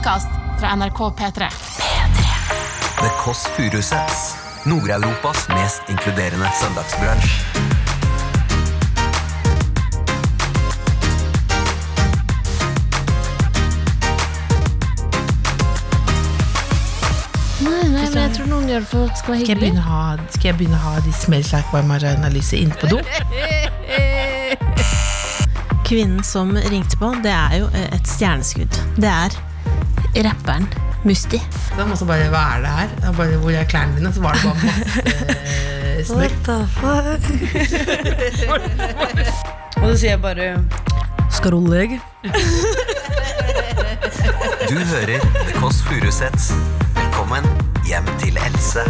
podkast fra NRK P3. P3. The Kåss Furuseths. Nord-Europas mest inkluderende søndagsbransj. Nei, nei, men jeg tror noen gjør det for at det skal være Skal jeg hyggelig. begynne å ha, skal jeg begynne å ha de smells like by Marina-lyset inne på do? Kvinnen som ringte på, det er jo eh, et stjerneskudd. Det er rapperen Musti. Og så bare, hva er det her? Og bare, hvor er klærne dine? Så var det bare masse the fuck Og så sier jeg bare Skal du legge? Du hører The Kåss Furuseths. Velkommen hjem til Else.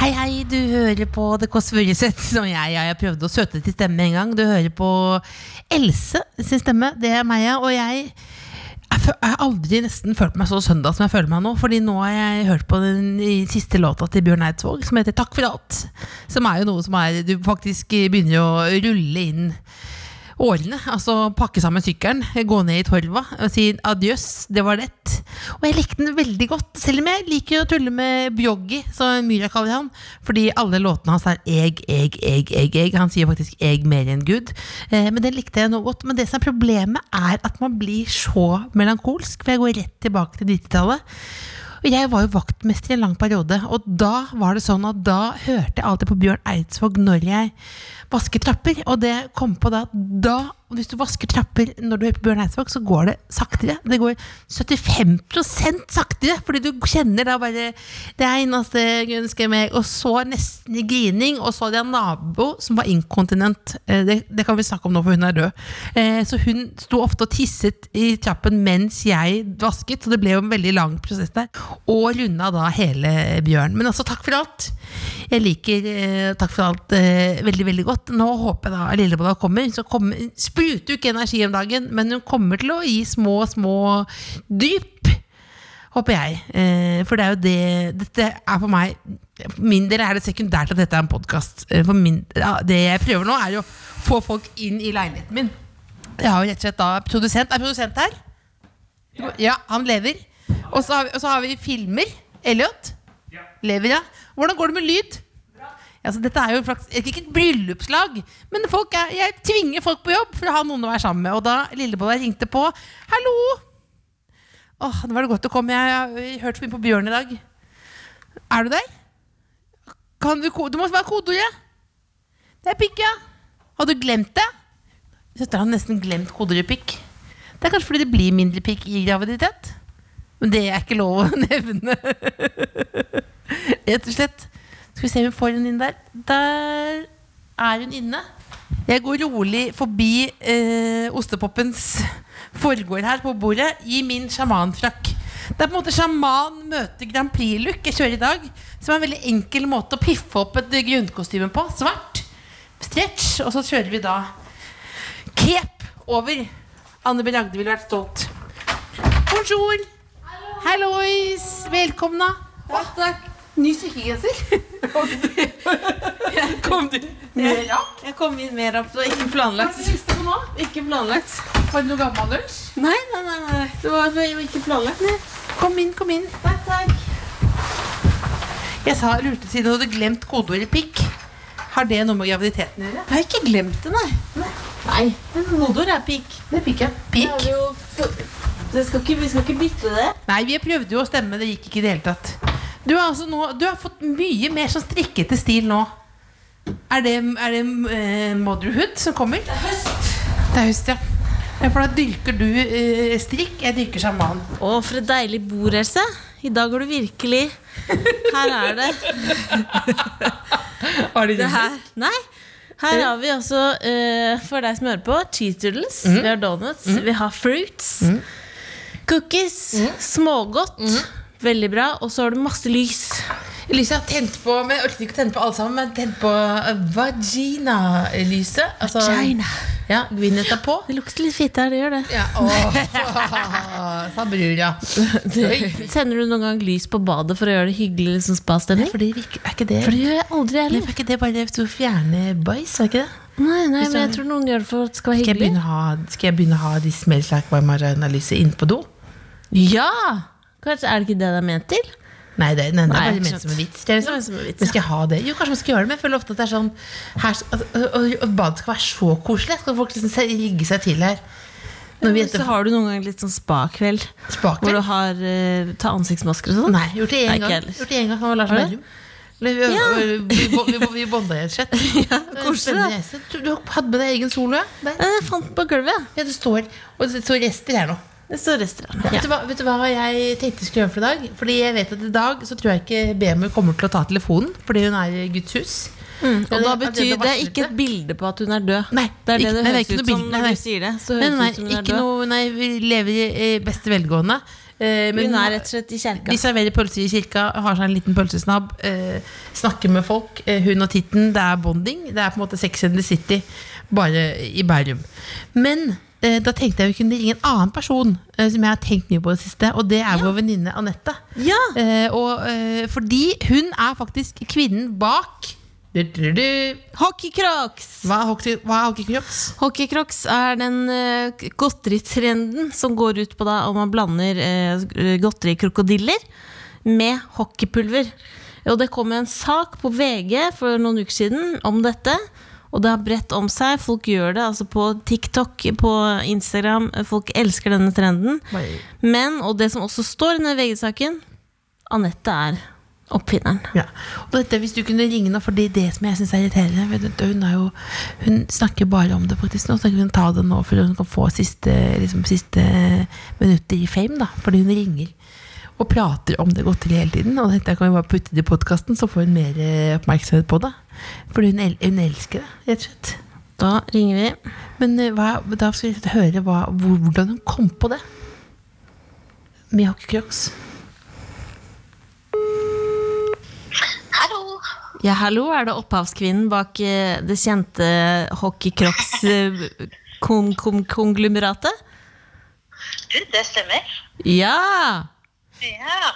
Hei, hei, du hører på The Kåss Furuseth, som jeg, jeg, jeg prøvde å søte til stemme en gang. Du hører på Else sin stemme, det er meg, ja. Og jeg, jeg, har aldri nesten følt meg så søndag som jeg føler meg nå. Fordi nå har jeg hørt på den siste låta til Bjørn Eidsvåg, som heter Takk for alt. Som er jo noe som er, du faktisk begynner å rulle inn årene. Altså pakke sammen sykkelen, gå ned i torva og si adjøs, det var lett. Og jeg likte den veldig godt, selv om jeg liker å tulle med Bjoggi, som Myra kaller han. Fordi alle låtene hans er eg, eg, eg, eg, eg. Han sier faktisk eg mer enn Gud. Eh, men den likte jeg noe godt. Men det som er problemet, er at man blir så melankolsk. For jeg går rett tilbake til 90-tallet. Og jeg var jo vaktmester i en lang periode, og da var det sånn at da hørte jeg alltid på Bjørn Eidsvåg når jeg vasket trapper. Og det kom på da at da, hvis du vasker trapper når du er på Bjørn Eidsvåg, så går det saktere. Det går 75% saktere, fordi du kjenner da bare Det eneste jeg meg Og så nesten i grining, og så hadde jeg en nabo som var inkontinent. Eh, Det, det kan vi snakke om nå, for hun er død. Eh, Så hun sto ofte og tisset i trappen mens jeg vasket, så det ble jo en veldig lang prosess der. Og runda da hele Bjørn. Men altså, takk for alt. Jeg liker eh, Takk for alt veldig, veldig godt. Nå håper jeg da Lillebolla kommer. Så kommer spruter jo ikke energi om dagen, men hun kommer til å gi små, små dyp. Håper jeg. Eh, for det er jo det Dette er for meg For min del er det sekundært at dette er en podkast. Ja, det jeg prøver nå, er jo å få folk inn i leiligheten min. Jeg har jo rett og slett da produsent. Er produsent her? Ja, han lever. Og så har vi, og så har vi filmer. Elliot? Lever, ja. Hvordan går det med lyd? Altså, dette er jo en ikke et bryllupslag, men er, jeg tvinger folk på jobb for å ha noen å være sammen med. Og da Lillebolla ringte på Hallo! Åh, nå var det godt å komme. Jeg har hørt så mye på Bjørn i dag. Er du der? Kan du, du må være kodeordet. Det er pikk, ja. Har du glemt det? Søstera har nesten glemt kodeordet pikk. Det er kanskje fordi det blir mindre pikk i graviditet. Men det er ikke lov å nevne. Rett og slett. Skal vi se om vi får henne inn der. Der er hun inne. Jeg går rolig forbi eh, ostepoppens forgård her på bordet i min sjamanfrakk. Det er på en måte sjaman møter Grand Prix-look jeg kjører i dag. Som er en veldig enkel måte å piffe opp et grunnkostyme på. Svart. Stretch. Og så kjører vi da cape over. Anne B. Ragde ville vært stolt. Bonjour. Hallois. Velkomna. Takk. Ny strikkegenser. Kom du mer rapp? Jeg kom inn mer rapp. Det var ikke planlagt. Siste på nå? Ikke planlagt. Var det noe gammeldags? Nei, nei, nei. nei. Det var jo ikke planlagt. Nei. Kom inn, kom inn. Takk, takk. Jeg sa lurte siden du hadde glemt kodeordet pikk. Har det noe med graviditeten å gjøre? Jeg har ikke glemt det, nei. Nei, men kodeord er pikk. Det er pikk, ja. Pikk? er det skal ikke, vi skal ikke bytte det. Nei, vi prøvde jo å stemme, det gikk ikke i det hele tatt. Du har, altså nå, du har fått mye mer sånn strikkete stil nå. Er det, er det uh, motherhood som kommer? Det er høst. Det er høst, ja. ja for da dyrker du uh, strikk, jeg dyrker sjaman. Å, for et deilig bord, Else. I dag har du virkelig Her er det. Har de det her. Nei. Her har vi altså, uh, for deg som hører på, cheese doodles. Mhm. Vi har donuts. Vi har fruits. Cookies. Mhm. Smågodt. Veldig bra. Og så har du masse lys. Lyset har tent på Men jeg orket ikke å tenne på alle sammen, men tent på eh, vagina-lyset. Altså, Vagina. Ja, Gwyneth er på. Det lukter litt fitte her, det gjør det. Ja, sa brura. Tenner du noen gang lys på badet for å gjøre det hyggelig liksom spastemning? For det virker, er ikke det For det gjør jeg aldri heller. Er ikke det bare for å fjerne bæsj? Er ikke det? Nei, nei, men jeg tror noen gjør det for at det skal være Skal jeg hyggelig. begynne å ha, skal jeg begynne å ha de smells like by Marina-lyset inne på do? Ja! Kanskje er det ikke det det er ment til? Nei, det, nei, det er bare ment som en vits. Det er liksom, som en vits, men skal jeg ha det? Jo, kanskje man skal gjøre det, men jeg føler ofte at det er sånn her, og Badet skal være så koselig. Skal folk liksom rigge seg til her? Så har du noen gang litt sånn spa-kveld hvor du har uh, ta ansiktsmasker og sånn? Nei, gjort det én gang. Gjort det en gang Lars Berrum. Vi, ja. vi, vi, vi bånda i et sett. Ja, koselig. Du, du hadde med deg egen solo, ja? Eh, Jeg fant den på gulvet. ja. Ja, det står, og det står rester her nå. Det står restaurant. Vet, du hva, vet du hva jeg tenkte jeg skulle gjøre for i dag? Fordi jeg vet at i dag så tror jeg ikke BMU kommer til å ta telefonen fordi hun er i Guds hus. Og da Ja, det- betyr det- ikke et bilde på at hun er død. Nei, Det er det ikke- det er høres ut som bilde. Når du sier det. Så høres nei, nei, ut som hun er død. noe, nei, vi lever i i beste velgående. Eh, men Hun er rett og slett i kirka. de serverer pølser i kirka, har seg en liten pølsesnabb, eh, snakker med folk. Eh, hun og Titten, det er bonding. Det er på en måte Sex and the City, bare i Bærum. Men da tenkte jeg vi kunne ringe en annen person eh, som jeg har tenkt mye på det siste, og det er vår venninne Anette. Ja! Eh, og, eh, fordi hun er faktisk kvinnen bak. Hockeycrocs! Hva hockey- hva er hockeycrocs? Hockeycrocs er den uh, godteritrenden som går ut på da om man blander uh, godterikrokodiller med hockeypulver. Og det kom en sak på VG for noen uker siden om dette. Og det har bredt om seg. Folk gjør det altså på TikTok, på Instagram. Folk elsker denne trenden. Men, og det som også står i denne VG-saken, Anette er oppfinneren. Ja. Og dette, hvis du kunne ringe nå, for det er det som jeg syns er irriterende du, hun, er jo, hun snakker bare om det faktisk nå, så kan hun ta det nå for hun kan få siste, liksom, siste minutter i fame. da Fordi hun ringer og prater om det godteriet hele tiden. Og da kan vi bare putte det i podkasten, så får hun mer eh, oppmerksomhet på det. Fordi hun, el hun elsker det, rett og slett. Da ringer vi. Men eh, hva, da skal vi høre hva, hvordan hun kom på det. Med hockeycrocs. Hallo. Ja, hallo, er det opphavskvinnen bak eh, det kjente hockeycrocs-konglomeratet? Du, det stemmer. Ja! Ja.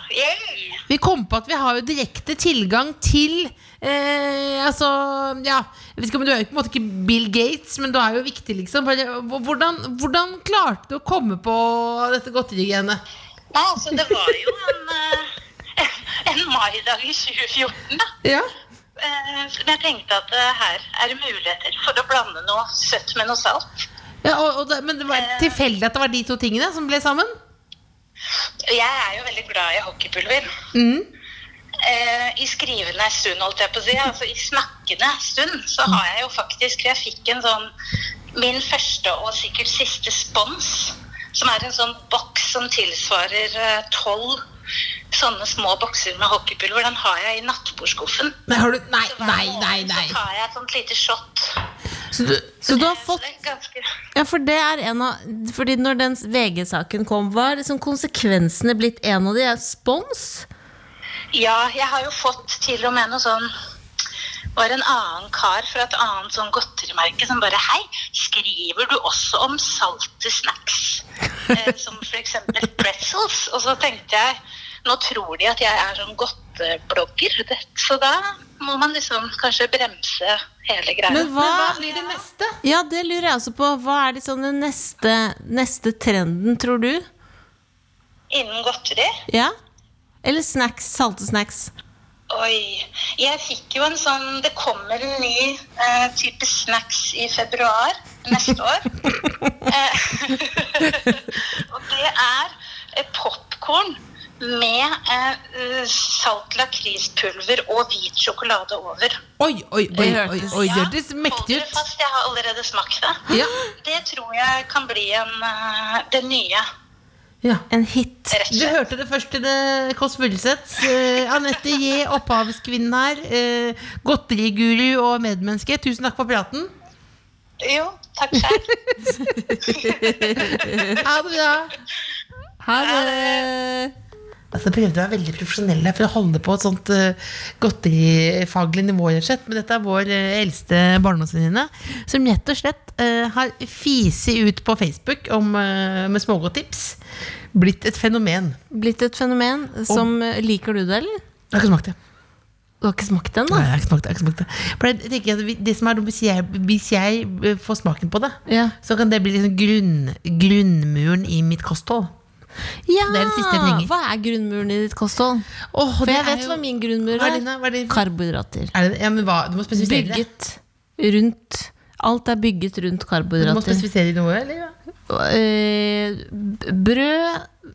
Vi kom på at vi har jo direkte tilgang til eh, Altså, ja ikke Du er jo på en måte ikke Bill Gates, men du er jo viktig, liksom. Hvordan, hvordan klarte du å komme på dette godterigenet? Nei, altså, det var jo en, en, en maidag i 2014, da. Ja. Men jeg tenkte at eh, her er det muligheter for å blande noe søtt med noe salt. ja og, og det, men det var tilfeldig at det var de to tingene som ble sammen? Jeg er jo veldig glad i hockeypulver. Mm. Eh, I skrivende stund, holdt jeg på å si, altså i snakkende stund, så har jeg jo faktisk Jeg fikk en sånn Min første og sikkert siste spons, som er en sånn boks som tilsvarer eh, tolv sånne små bokser med hockeypulver. Den har jeg i nattbordskuffen. Nei, har du, nei, nei, nei, nei. Så tar jeg et sånt lite shot. Så du, Så du har fått Ja, for det er en av Fordi når den VG-saken kom, var liksom konsekvensene blitt en av de? Er spons? Ja, jeg har jo fått til og med noe sånn var en annen kar fra et annet sånn godterimerke som bare Hei, skriver du også om salte snacks? Eh, som f.eks. pretzels. Og så tenkte jeg nå tror de at jeg er sånn godteblogger, det- så da må man liksom kanskje bremse hele greia. Men hva, hva blir det neste? Ja, det lurer jeg også på. Hva er liksom den neste, neste trenden, tror du? Innen godteri Ja? Eller snacks? Salte snacks? Oi. Jeg fikk jo en sånn Det kommer en ny eh, type snacks i februar neste år. eh, og det er eh, popkorn med eh, salt lakrispulver og hvit sjokolade over. Oi, oi, oi, oi, oi oi, det hørtes mektig ut. Hold dere fast, jeg har allerede smakt det. Ja, Det tror jeg kan bli en, eh, det nye, ja. En hit. rett og Du hørte det først til det Kåss Furuseths. Uh, Anette J, opphavskvinnen her. Uh, godteriguru og medmenneske. Tusen takk for praten. Jo, takk selv. Ha det bra. Ha det! Altså prøvde å være veldig profesjonell for å holde på et sånt uh, godterifaglig nivå. rett. Men dette er vår uh, eldste barndomsvenninne, som rett og slett uh, har fiset ut på Facebook om, uh, med smågodttips. Blitt et fenomen. Blitt et fenomen som Liker du det, eller? Jeg har ikke smakt det. Du har ikke smakt den, Nei, jeg har ikke smakt det, jeg har ikke smakt det. For jeg tenker at det som er hvis jeg, hvis jeg får smaken på det, Ja. så kan det bli liksom grunn, grunnmuren i mitt kosthold. Ja! Det er det siste jeg trenger. Hva er grunnmuren i ditt kosthold? Oh, For jeg vet jo- hva min grunnmur er hva er Karbohydrater. Er det, ja, men hva, du må spesifisere det. Bygget rundt Alt er bygget rundt karbohydrater. Du må spesifisere noe, eller? Eh, brød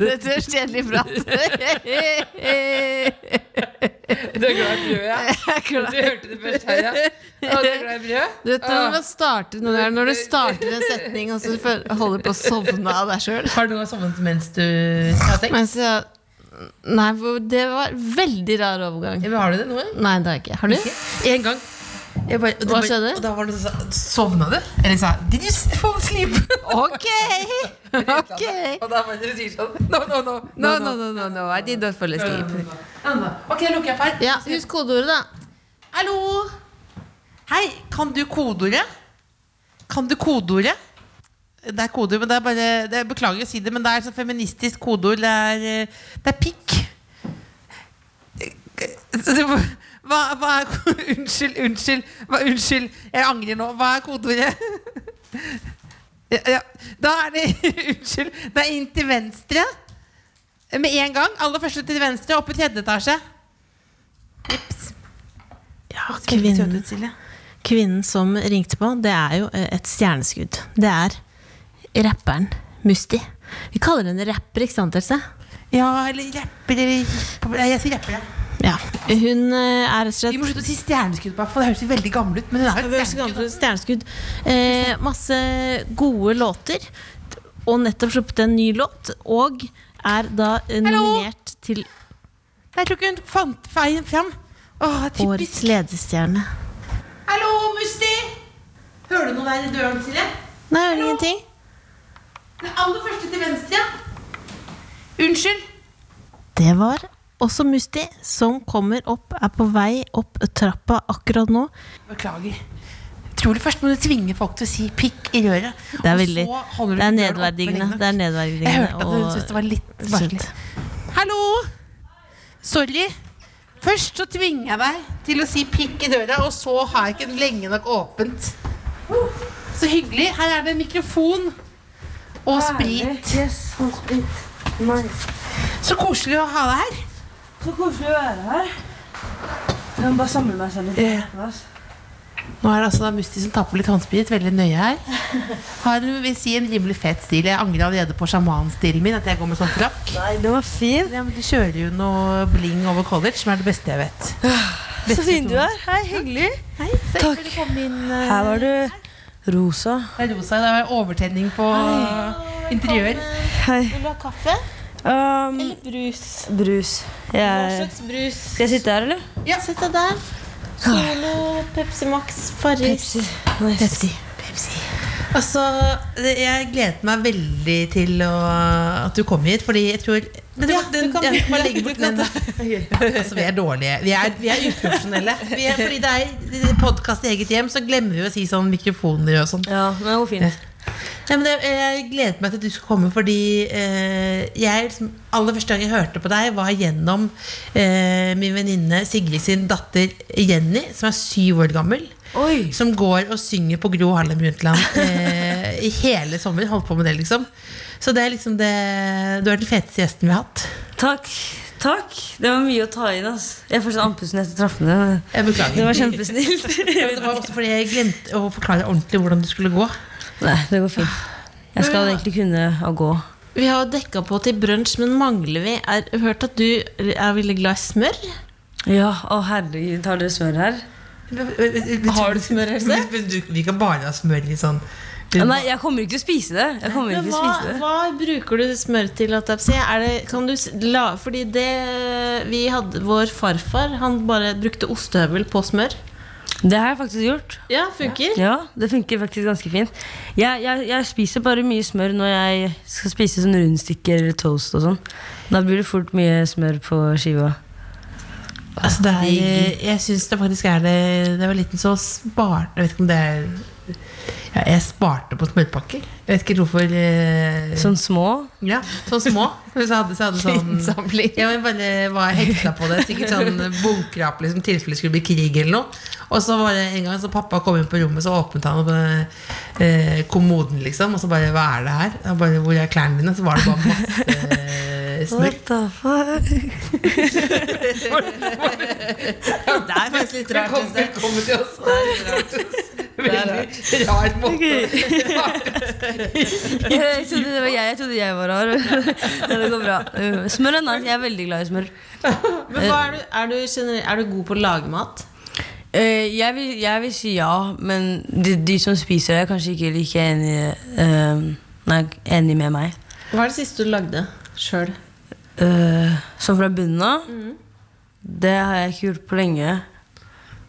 Dette er kjedelig prat. Du er glad i brød, ja? Du hørte det først her, ja? Å, du er glad i brød? Du vet når du starter noe der, når du starter en setning og så holder på å sovne av deg sjøl. Har du noen sovnet mens du har sex? Nei, det var veldig rar overgang. Men har du det nå? Nei, det har jeg ikke. Har du? En gang. Bare, det Hva bare- skjedde? Og da var det sånn Sovna du? Eller sa Did you fall asleep? Ok! Ok. Og da var det sier sånn No, no, no. No, no, no, no, no. I did not fall asleep. Ok, lukker jeg opp her. Ja, husk kodeordet, da. Hallo! Hei, kan du kodeordet? Kan du kodeordet? Det er kodeord, men det er bare det er, Beklager å si det, men det er sånn feministisk kodeord. Det er, eh, det er pikk. Så det var- Hva, hva er Unnskyld, unnskyld. Hva, unnskyld, jeg angrer nå. Hva er kodeordet? Ja, ja. Da er det Unnskyld. Det er inn til venstre. Med en gang. Aller første til venstre, opp i tredje etasje. Ja, kvinnen, kvinnen som ringte på, det er jo eh, et stjerneskudd. Det er rapperen Musti. Vi kaller henne rapper, ikke sant, Else? Ja, eller rapper eller Jeg sier rapper, ja. Ja. Hun eh, er rett og slett Vi må slutte å si stjerneskudd for det høres veldig gammel ut. Men hun er jo er stjerneskudd. Stjerneskudd. Eh, masse gode låter. Og nettopp sluppet en ny låt. Og er da nominert til Jeg tror ikke hun fant veien fram. Åh, Årets ledestjerne. Hallo, Musti! Hører du noe der i døren, Silje? Nei, jeg hører ingenting. Den aller første til venstre. Unnskyld. Det var også Musti, som kommer opp, er på vei opp trappa akkurat nå. Beklager. Tror du først må du tvinge folk til å si pikk i røret. Det er og veldig så Det er nedverdigende. Det er Jeg hørte at hun og syntes det var litt barnslig. Hallo! Sorry. Først så tvinger jeg deg til å si pikk i døra, og så har jeg ikke den lenge nok åpent. Så hyggelig. Her er det en mikrofon og sprit. Så koselig å ha deg her. Så koselig å være her. Jeg må bare samle meg selv litt. Ja. Nå er det altså da Musti som tar på litt håndsprit, veldig nøye her. Har vil si en rimelig fet stil. Jeg angrer allerede på sjamanstilen min, at jeg går med sånn frakk. Nei, det var fin. Ja, men Du kjører jo noe bling over college, som er det beste jeg vet. Så fin du er. Hei, hyggelig. Hei, Takk. Her var du rosa. Det er rosa. Det er overtenning på interiør. Hei. Vil du ha kaffe? Um, Eller brus? brus. Hva slags brus? skal jeg sitte her, eller? Ja. Sett deg der. Solo, Pepsi Max, Farris. Nice. Pepsi. Altså, jeg gledet meg veldig til å, at du kom hit, fordi jeg tror men du, Ja, den, du kan- ja, bare legge bort den. altså, vi er dårlige. Vi er, vi er uprofesjonelle. Vi er, fordi det er podkast i eget hjem, så glemmer vi å si sånn mikrofoner og sånn. Ja, men det går fint. Men det, jeg gledet meg til at du skulle komme, fordi eh, jeg liksom, aller første gang jeg hørte på deg, var gjennom eh, min venninne Sigrid sin datter Jenny, som er syv år gammel. Oi. Som går og synger på Gro Harlem Brundtland eh, i hele sommer. Holdt på med det, liksom. Så det er liksom det Du er den feteste gjesten vi har hatt. Takk. Takk. Det var mye å ta inn. ass. Jeg får sånn andpusten etter trappene. Jeg beklager. Det var kjempesnilt. Ja, det var også fordi jeg glemte å forklare ordentlig hvordan du skulle gå. Nei, det går fint. Jeg skal egentlig kunne å gå. Vi har dekka på til brunsj, men mangler vi er, Hørt at du er veldig glad i smør? Ja, å herregud, har dere smør her? Har du smør, Else? Vi kan bare ha smør i sånn Ja, Nei, jeg kommer ikke til å spise det. Jeg kommer Men ikke til å spise det. hva bruker du smør til? At jeg, er det, kan du la, fordi det vi hadde Vår farfar Han bare brukte ostehøvel på smør. Det har jeg faktisk gjort. Ja, funker. Ja, det funker faktisk ganske fint. Jeg, jeg, jeg spiser bare mye smør når jeg skal spise sånn rundstykker eller toast og sånn. Da blir det fort mye smør på skiva. Altså det er, jeg syns det faktisk er det Da jeg var liten, så sparte Jeg vet ikke om det er ja, Jeg sparte på smørpakker. Jeg vet ikke hvorfor. eh, Sånn små. Ja, sånn små. Så jeg hadde, så hadde sånn Ja, men bare var hekta på det. Sikkert sånn bunkrapp liksom, i tilfelle det skulle bli krig eller noe. Og så var det en gang så pappa kom inn på rommet, så åpnet han opp eh, kommoden, liksom. Og så bare Hva er det her? Og bare, Hvor er klærne dine? Så var det bare masse eh, smør. the fuck? Det er faktisk litt rart. Velkommen, velkommen til oss. Veldig rar måte. Jeg trodde det var jeg. Jeg trodde jeg var rar. Det går bra. Smør er nice. Jeg er veldig glad i smør. Men hva er, du, er, du generell, er du god på å lage mat? Eh, jeg, vil, jeg vil si ja, men de, de som spiser det, er kanskje ikke like enige uh, Nei, med meg. Hva er det siste du lagde sjøl? Uh, sånn fra bunnen av? Det har jeg ikke gjort på lenge.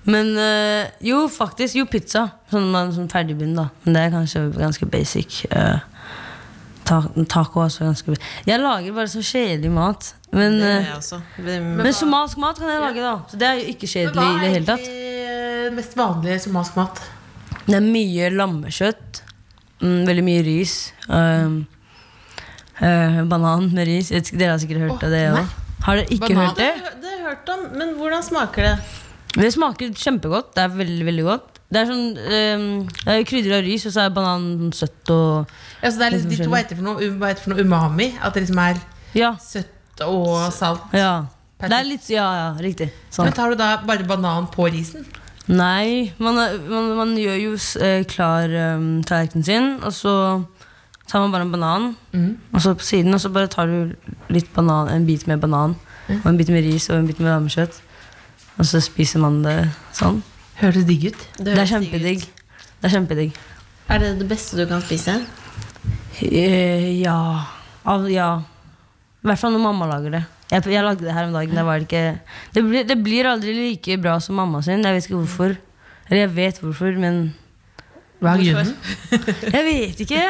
Men eh, jo, faktisk. Jo, pizza. Sånn, man- sånn ferdigbunn, da. Men det er kanskje ganske basic. Uh, ta, taco er også ganske Jeg lager bare så kjedelig mat. Men, også. Men, men somalisk mat kan jeg lage, da. Så det er jo ikke kjedelig hva i er det hele tatt. egentlig mest vanlige somalisk mat? Det er mye lammekjøtt. Mm, veldig mye ris. Um, uh, banan med ris. Dere har sikkert hørt oh, av det òg. Har dere ikke Banan? hørt det, det har jeg hørt om, men hvordan smaker det? Det smaker kjempegodt. Det er veldig, veldig godt. Det er sånn um, er krydder av ris, og så er bananen søtt og Ja, så det er Litt de to heter for noe, hva heter for noe umami? At det liksom er Ja. søtt og salt. ja. Det er litt Ja, ja, riktig. Sånn. Men tar du da bare banan på risen? Nei, man, man, man gjør jo eh, klar um, tallerkenen sin, og så tar man bare en banan, og så på siden, og så bare tar du litt banan, en bit med banan, og en bit med ris og en bit med lammekjøtt. Og så spiser man det sånn. Høres digg ut. Det er digg kjempedigg. Det er kjempedigg. Er det det beste du kan spise? Eh, ja. Av, ja. I hvert fall når mamma lager det. Jeg, jeg lagde det her om dagen. Det, var ikke, det, blir, det blir aldri like bra som mamma sin. Jeg vet ikke hvorfor. Eller jeg vet hvorfor, men Hva er grunnen? Jeg vet ikke.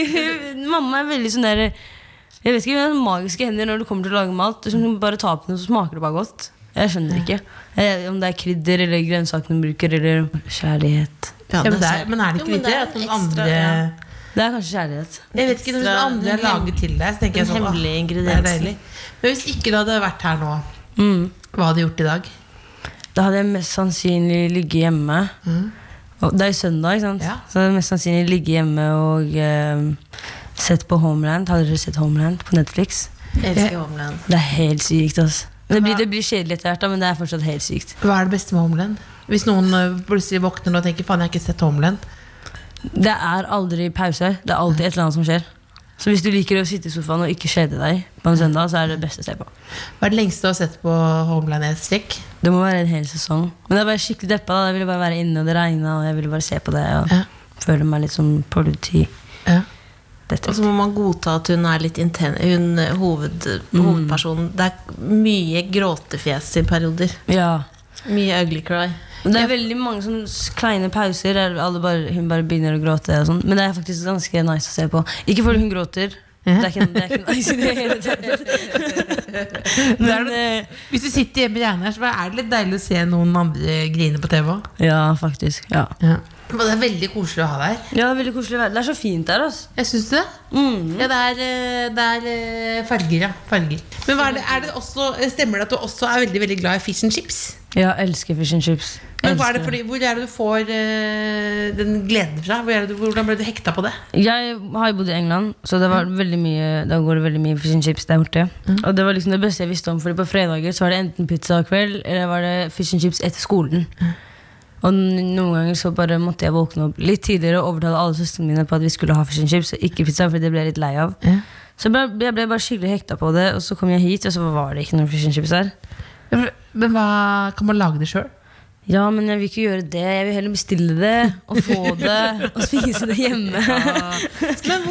mamma er veldig sånn der Jeg vet ikke, hun har magiske hender når det kommer til å lage mat. Hun bare tar på den, så smaker det bare godt. Jeg skjønner ikke. Eh, Om det er krydder eller grønnsakene bruker, eller kjærlighet. Ja, men, det er, men er det Jo, ikke men det det? er At noen ekstra, andre ja. Det er kanskje kjærlighet. Jeg vet ikke, Når Ekstra- andre den laget til deg, så tenker jeg sånn hemmelige «Åh, det er ingrediensen». deilig. Men hvis ikke du hadde vært her nå, Mm. hva hadde du gjort i dag? Da hadde jeg mest sannsynlig ligget hjemme. Og det er jo søndag, ikke sant? Ja. så hadde jeg mest sannsynlig ligget hjemme og eh, sett på Homeland. Hadde dere sett Homeland på Netflix? Jeg elsker Homeland. Det er helt sykt. Altså. Det, blir, det blir kjedelig etter hvert, men det er fortsatt helt sykt. Hva er det beste med Homeland? Hvis noen øh, plutselig våkner og tenker faen, jeg har ikke sett Homeland. Det er aldri pause. Det er alltid et eller annet som skjer. Så hvis du liker å sitte i sofaen og ikke kjede deg på en søndag, så er det det beste å se på. Hva er det lengste du har sett på Homeland i et strekk? Det må være en hel sesong. Men det er bare skikkelig deppa. Da. Jeg ville bare være inne, og det regna, og jeg ville bare se på det. Og Ja. føle meg litt som politi. Ja. Og så må man godta at hun er litt inten hun, hoved, hovedpersonen. Det er mye gråtefjes i perioder. Ja. Mye ugly cry. Men Det er veldig mange sånne kleine pauser der alle bare, hun bare begynner å gråte. Og sånn. Men det er faktisk ganske nice å se på. Ikke fordi hun gråter. Det er ikke, det er ikke nice i det hele tatt. Men eh, Hvis du sitter hjemme i regnet, så er det litt deilig å se noen andre grine på TV òg. Ja, faktisk. Ja. Ja. Det er veldig koselig å ha deg her. ja, det er veldig koselig å være Det er så fint her. altså. Jeg syns det. Mm. Ja, det er, øh, det er øh, farger, ja. Farger. Men er det, det også, stemmer det at du også er veldig veldig glad i fish and chips? Ja, jeg elsker fish and chips. Men er det fordi, Hvor er det du får uh, den gleden fra? Hvor er det du, hvordan ble du hekta på det? Jeg har jo bodd i England, så det var veldig mye Da går det veldig mye fish and chips der borte. Og det var liksom det beste jeg visste om, Fordi på fredager så var det enten pizza kveld, eller var det fish and chips etter skolen. Og noen ganger så bare måtte jeg våkne opp litt tidligere og overtale alle søstrene mine på at vi skulle ha fish and chips, og ikke pizza, for det ble jeg litt lei av. Så jeg ble, jeg ble bare skikkelig hekta på det, og så kom jeg hit, og så var det ikke noen fish and chips her. Men hva, Kan man lage det sjøl? Ja, men jeg vil ikke gjøre det. Jeg vil heller bestille det og få det og spise det hjemme.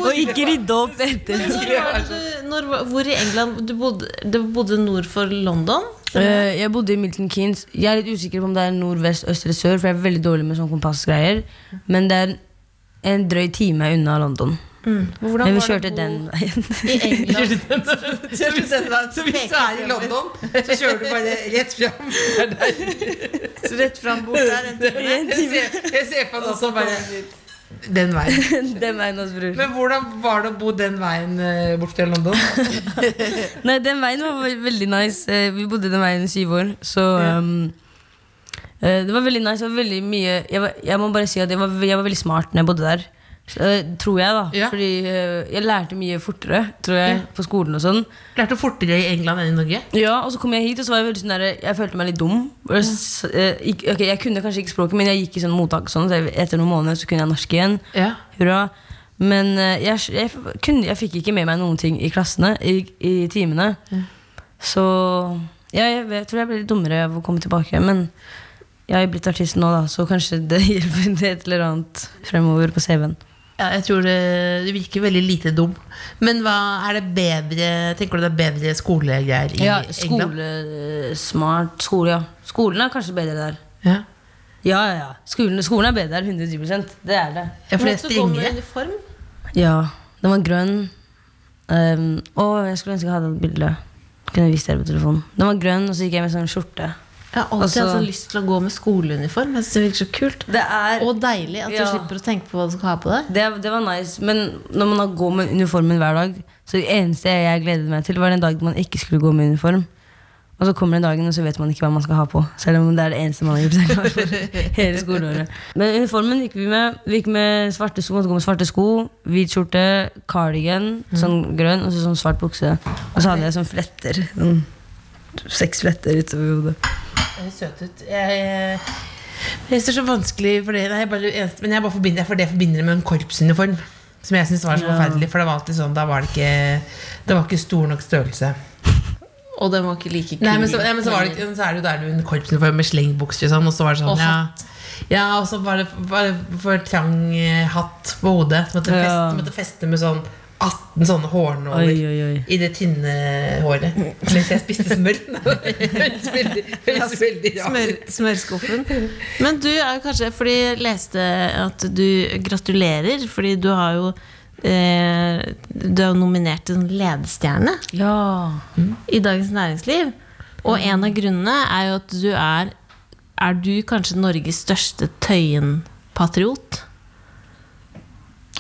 og ikke rydde opp etter. Når var du, når, hvor i England du bodde, du bodde nord for London? Eh, jeg bodde i Milton Keynes. Jeg er litt usikker på om det er nordvest, øst eller sør, for jeg er veldig dårlig med sånne kompassgreier. Men det er en drøy time unna London. Hvordan Men vi kjørte den veien. I England. Så hvis du er i London, så kjører du bare rett fram. Så rett fram bort der. en time. Jeg ser, jeg ser på den også bare den veien. den veien hos bror. Men hvordan var det å bo den veien eh, bort til London? Nei, den veien var veldig nice. Eh, Vi bodde den veien i syv år, så um, eh, Det var veldig nice. Det var veldig mye Jeg, var, jeg må bare si at jeg var, jeg var veldig smart når jeg bodde der. Eh, tror jeg, da. Ja. Fordi eh, jeg lærte mye fortere, tror jeg, på skolen og sånn. Lærte fortere i England enn i Norge? Ja, og så kom jeg hit, og så var jeg veldig sånn der, Jeg følte meg litt dum. S- eh, ok, jeg kunne kanskje ikke språket, men jeg gikk i sånn mottak, sånn, så etter noen måneder så kunne jeg norsk igjen. Ja. Hurra. Men jeg, jeg, kunne, jeg fikk ikke med meg noen ting i klassene, i, i timene. Så ja, jeg, vet- jeg tror jeg ble litt dummere av å komme tilbake. Men jeg er blitt artist nå, da, så kanskje det hjelper et eller annet fremover på CV-en. Ja, jeg tror det, det virker veldig lite dum. Men hva er det bedre Tenker du det er bedre skolegreier i Ja, England? skole, smart skole, ja. Skolen er kanskje bedre der. Ja. Ja, ja, ja. Skolen, skolen er bedre der, 110 Det er det. Ja, for det er strengere. Ja, den var grønn. Um, å, jeg skulle ønske jeg hadde et bilde. Kunne vist dere på telefonen. Den var grønn, og så gikk jeg med sånn skjorte. Jeg har alltid Altså- hatt så lyst til å gå med skoleuniform. Jeg synes det virker så kult. Det er Og deilig at du Ja. slipper å tenke på hva du skal ha på deg. det, det var nice, men når man har går med uniformen hver dag Så det eneste jeg gledet meg til, var den dagen man ikke skulle gå med uniform. Og så kommer den dagen, og så vet man ikke hva man skal ha på. Selv om det er det eneste man har gjort seg klar for hele skoleåret. Men uniformen gikk vi med. Vi gikk med svarte sko, måtte gå med svarte sko, hvit skjorte, cardigan, sånn grønn, og så sånn svart bukse. Og så hadde jeg sånn fletter. Sånn seks fletter utover hodet. Høres søt ut. Jeg, jeg synes det er så vanskelig for det. Nei, bare, men jeg bare forbinder, for det forbinder det med en korpsuniform. Som jeg syns var så forferdelig. For det var alltid sånn, da var det ikke Det var ikke stor nok størrelse. Og den var ikke like kul. Nei, men så, ja, men så, var det, så er det jo der du en korpsuniform med slengbukser og sånn, og så var det sånn Og ja, ja, og så var det var det for trang eh, hatt på hodet. Så måtte, Ja. feste, måtte feste med sånn 18 sånne hårnåler. Oi, oi, oi. I det tynne håret. Mens jeg spiste smør. Høres veldig, veldig Smør, smørskuffen. Men du er jo kanskje Fordi jeg leste at du gratulerer, fordi du har jo eh, Du er jo nominert til en ledestjerne Ja. i Dagens Næringsliv. Og en av grunnene er jo at du er Er du kanskje Norges største Tøyen-patriot?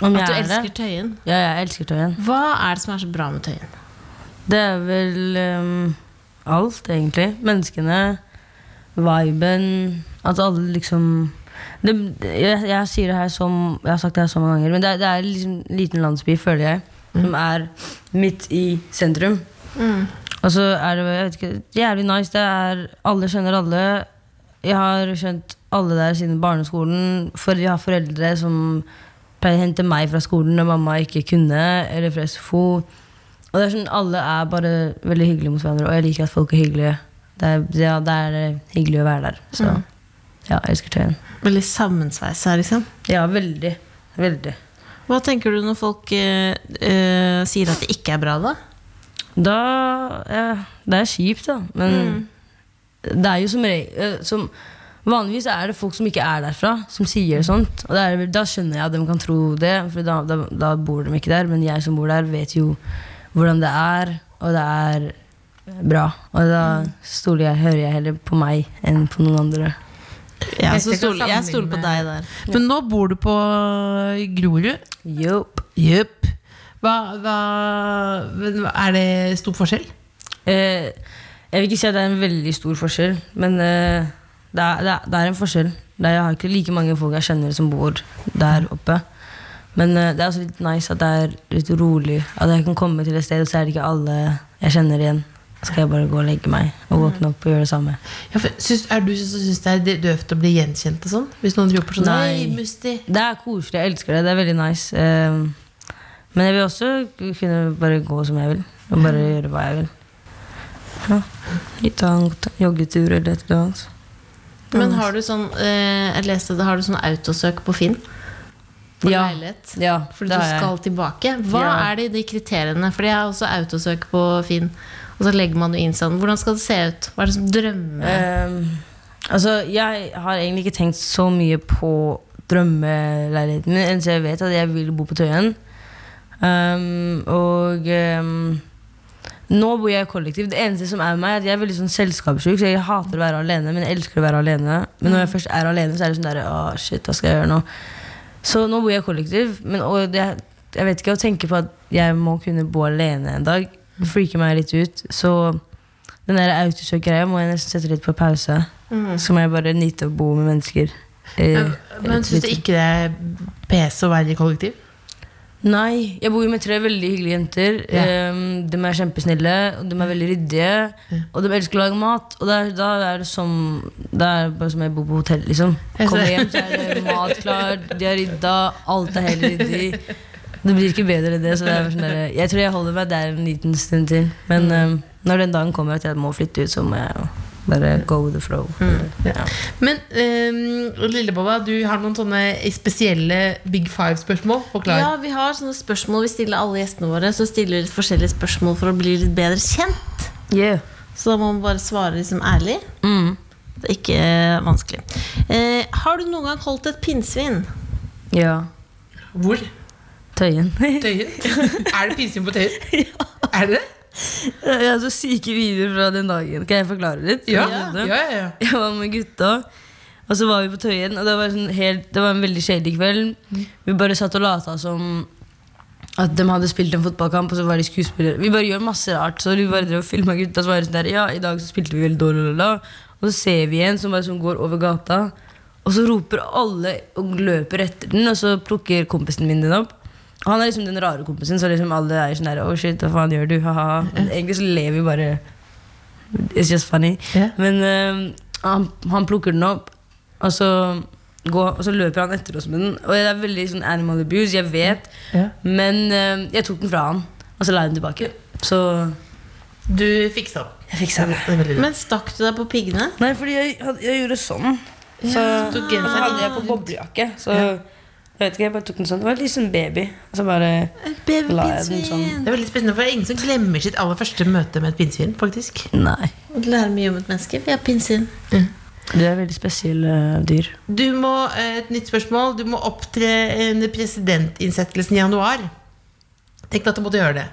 Om At du jeg er elsker det? Tøyen? Ja, jeg elsker Tøyen. Hva er det som er så bra med Tøyen? Det er vel ehm, alt, egentlig. Menneskene, viben At alle liksom det, jeg, jeg sier det her som Jeg har sagt det her så mange ganger, men det, er- det er liksom en liten landsby, føler jeg, som er midt i sentrum. Og så er det jeg vet ikke, jævlig nice. Det er Alle skjønner alle. Jeg har skjønt alle der siden barneskolen. For jeg har foreldre som hente meg fra skolen når mamma ikke kunne, eller fra SFO. Og det er sånn, Alle er bare veldig hyggelige mot hverandre, og jeg liker at folk er hyggelige. Det er, ja, det er eh, hyggelig å være der. Så ja, jeg elsker Tøyen. Veldig sammensveisa, liksom. Ja, veldig. Veldig. Hva tenker du når folk eh, eh, sier at det ikke er bra, da? Da ja, Det er kjipt, da. Men det er jo som regel som, Vanligvis er det folk som ikke er derfra, som sier sånt. Og det er, da skjønner jeg at de kan tro det, for da, da, da bor de ikke der. Men jeg som bor der, vet jo hvordan det er, og det er bra. Og da stoler jeg, hører jeg heller på meg enn på noen andre. Ja, Jeg stoler stol, på deg der. Men nå bor du på Grorud. Jupp. Yep. Hva, hva, er det stor forskjell? Eh, jeg vil ikke si at det er en veldig stor forskjell, men eh, det, det, det er en forskjell. Er, jeg har ikke like mange folk jeg kjenner som bor der oppe. Men uh, det er også litt nice at det er litt rolig. At jeg kan komme til et sted, og så er det ikke alle jeg kjenner igjen. Så skal jeg bare gå og legge meg og våkne opp og gjøre det samme. Ja, for, syns, er du som syns det er døvt å bli gjenkjent og sånn? Hvis noen roper sånn Nei. Musti. Det er koselig, jeg elsker det. Det er veldig nice. Eh, men jeg vil også kunne bare gå som jeg vil, og bare gjøre hva jeg vil. Ja. Litt av en joggetur eller et eller annet. Men har du sånn eh, Jeg leste det, har du sånn autosøk på Finn? På Ja. leilighet? Ja, Fordi du skal jeg. tilbake. Hva Ja. er det i de kriteriene? Fordi jeg har også autosøk på Finn. Og så legger man jo inn sånn. Hvordan skal det se ut? Hva er det som drømmer? Um, altså, jeg har egentlig ikke tenkt så mye på drømmeleiligheten min, så jeg vet at jeg vil bo på Tøyen. Um, og ehm, nå bor jeg kollektiv. Det eneste som er med meg, er at jeg er veldig sånn selskapssjuk, så jeg hater å være alene, men jeg elsker å være alene. Men når jeg først er alene, så er det sånn der, Å shit, hva skal jeg gjøre nå? Så nå bor jeg kollektiv, men det, jeg vet ikke å tenke på at jeg må kunne bo alene en dag. Det freaker meg litt ut. Så den der autosøk-greia må jeg nesten sette litt på pause. Så må jeg bare nyte å bo med mennesker. eh, Men syns du ikke det er pes å være i kollektiv? Nei, jeg bor jo med tre veldig hyggelige jenter. Ja. Um, de er kjempesnille, og de er veldig ryddige. Og de elsker å lage mat. Og er, da er det som Det er bare som jeg bor på hotell, liksom. Kommer hjem, så er det mat klar, de har rydda, alt er helt ryddig. Det blir ikke bedre enn det. Så det er sånn der, jeg tror jeg holder meg der en liten stund til. Men um, når den dagen kommer at jeg må flytte ut, så må jeg jo bare go with the flow. Ja. Men um, Lillebolla, du har noen sånne spesielle Big Five-spørsmål? Forklar. Ja, vi har sånne spørsmål vi stiller alle gjestene våre. Så stiller vi litt forskjellige spørsmål for å bli litt bedre kjent. Yeah. Så da må man bare svare liksom ærlig. Mm. Det er ikke eh, vanskelig. Eh, har du noen gang holdt et pinnsvin? ja. Hvor? Tøyen. Tøyen? er det pinnsvin på Tøyen? Er det det? Jeg har så syke videoer fra den dagen. Kan jeg forklare litt? Ja. Ja, ja, ja. Jeg var med gutta, og så var vi på Tøyen. Og det var, sånn helt, det var en veldig kjedelig kveld. Vi bare satt og lata som at de hadde spilt en fotballkamp, og så var de skuespillere. Vi bare gjør masse rart. Så vi bare drev og filma gutta. Så var det sånn der, ja, i dag så spilte vi veldig dårlig. Og så ser vi en som bare sånn går over gata, og så roper alle og løper etter den, og så plukker kompisen min den opp. Han er liksom den rare kompisen, så liksom alle er sånn der Oh shit, hva faen gjør du? Haha. Men egentlig så lever vi bare It's just funny. Yeah. Men uh, han, han plukker den opp, og så, går, og så løper han etter oss med den. Og det er veldig sånn animal abuse, jeg vet. yeah. Men uh, jeg tok den fra han, og så la jeg den tilbake. Så Du fiksa opp. jeg fiksa bra. Men stakk du deg på piggene? Nei, fordi jeg, jeg gjorde sånn. Så tok så genseren hadde jeg på boblejakke. Så jeg vet ikke, jeg bare tok den sånn. Det var liksom baby. Og så bare la jeg den sånn. Det er veldig spennende, for det er ingen som glemmer sitt aller første møte med et pinnsvin. faktisk Nei. Og du lærer mye om et menneske. Vi har pinnsvin. Det er veldig spesielle dyr. Du må, eh, Et nytt spørsmål. Du må opptre under presidentinnsettelsen i januar. Tenk deg at du måtte gjøre det